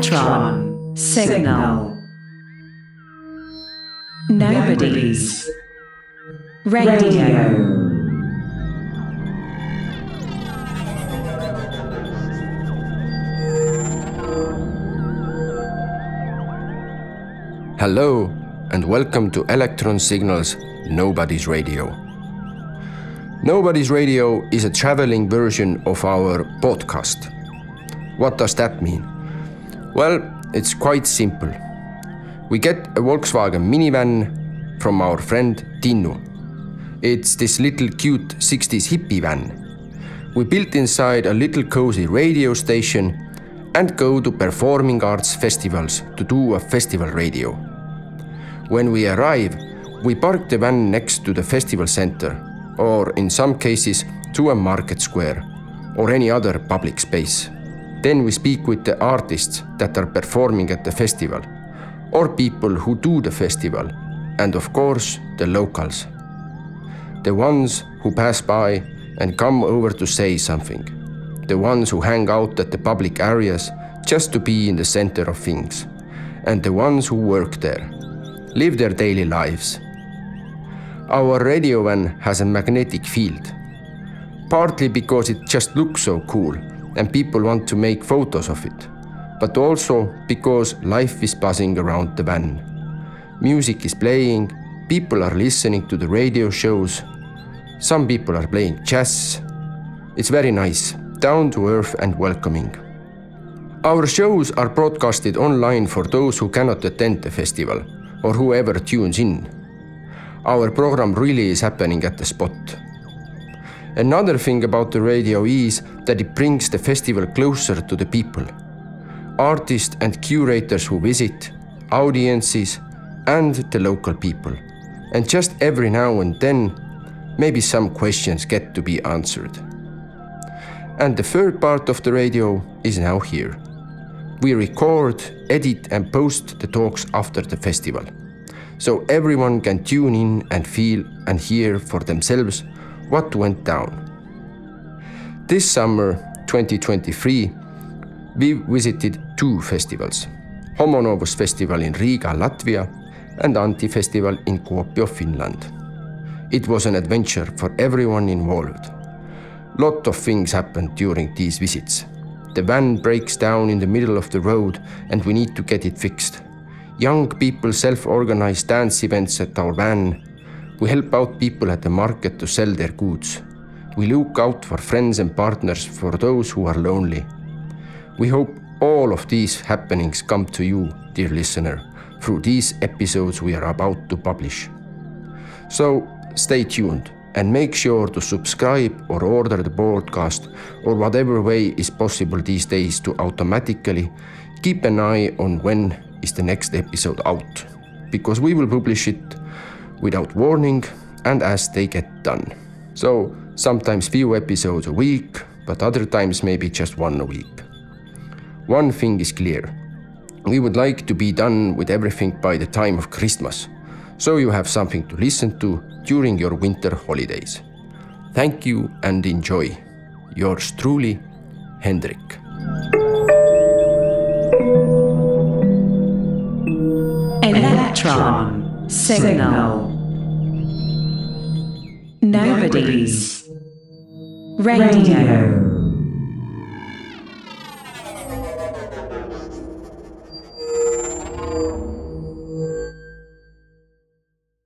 Electron Signal. Nobody's Radio. Hello and welcome to Electron Signals Nobody's Radio. Nobody's Radio is a traveling version of our podcast. What does that mean? Well, it's quite simple. We get a Volkswagen minivan from our friend Tinnu. It's this little cute 60s hippie van. We built inside a little cozy radio station and go to performing arts festivals to do a festival radio. When we arrive, we park the van next to the festival center, or in some cases, to a market square, or any other public space. Then we speak with the artists that are performing at the festival, or people who do the festival, and of course, the locals. The ones who pass by and come over to say something. The ones who hang out at the public areas just to be in the center of things. And the ones who work there live their daily lives. Our radio van has a magnetic field, partly because it just looks so cool and people want to make photos of it, but also because life is buzzing around the van. Music is playing, people are listening to the radio shows, some people are playing jazz. It's very nice, down to earth and welcoming. Our shows are broadcasted online for those who cannot attend the festival or whoever tunes in. Our program really is happening at the spot. Another thing about the radio is that it brings the festival closer to the people. Artists and curators who visit, audiences, and the local people. And just every now and then, maybe some questions get to be answered. And the third part of the radio is now here. We record, edit, and post the talks after the festival. So everyone can tune in and feel and hear for themselves what went down. This summer, 2023, we visited two festivals Homo Novus Festival in Riga, Latvia, and Anti Festival in Kuopio, Finland. It was an adventure for everyone involved. Lot of things happened during these visits. The van breaks down in the middle of the road and we need to get it fixed. Young people self organize dance events at our van. We help out people at the market to sell their goods. We look out for friends and partners for those who are lonely. We hope all of these happenings come to you, dear listener, through these episodes we are about to publish. So stay tuned and make sure to subscribe or order the broadcast or whatever way is possible these days to automatically keep an eye on when is the next episode out because we will publish it without warning and as they get done. So sometimes few episodes a week, but other times maybe just one a week. One thing is clear. We would like to be done with everything by the time of Christmas, so you have something to listen to during your winter holidays. Thank you and enjoy. Yours truly, Hendrik. Electron Signal. Nobody's Radio.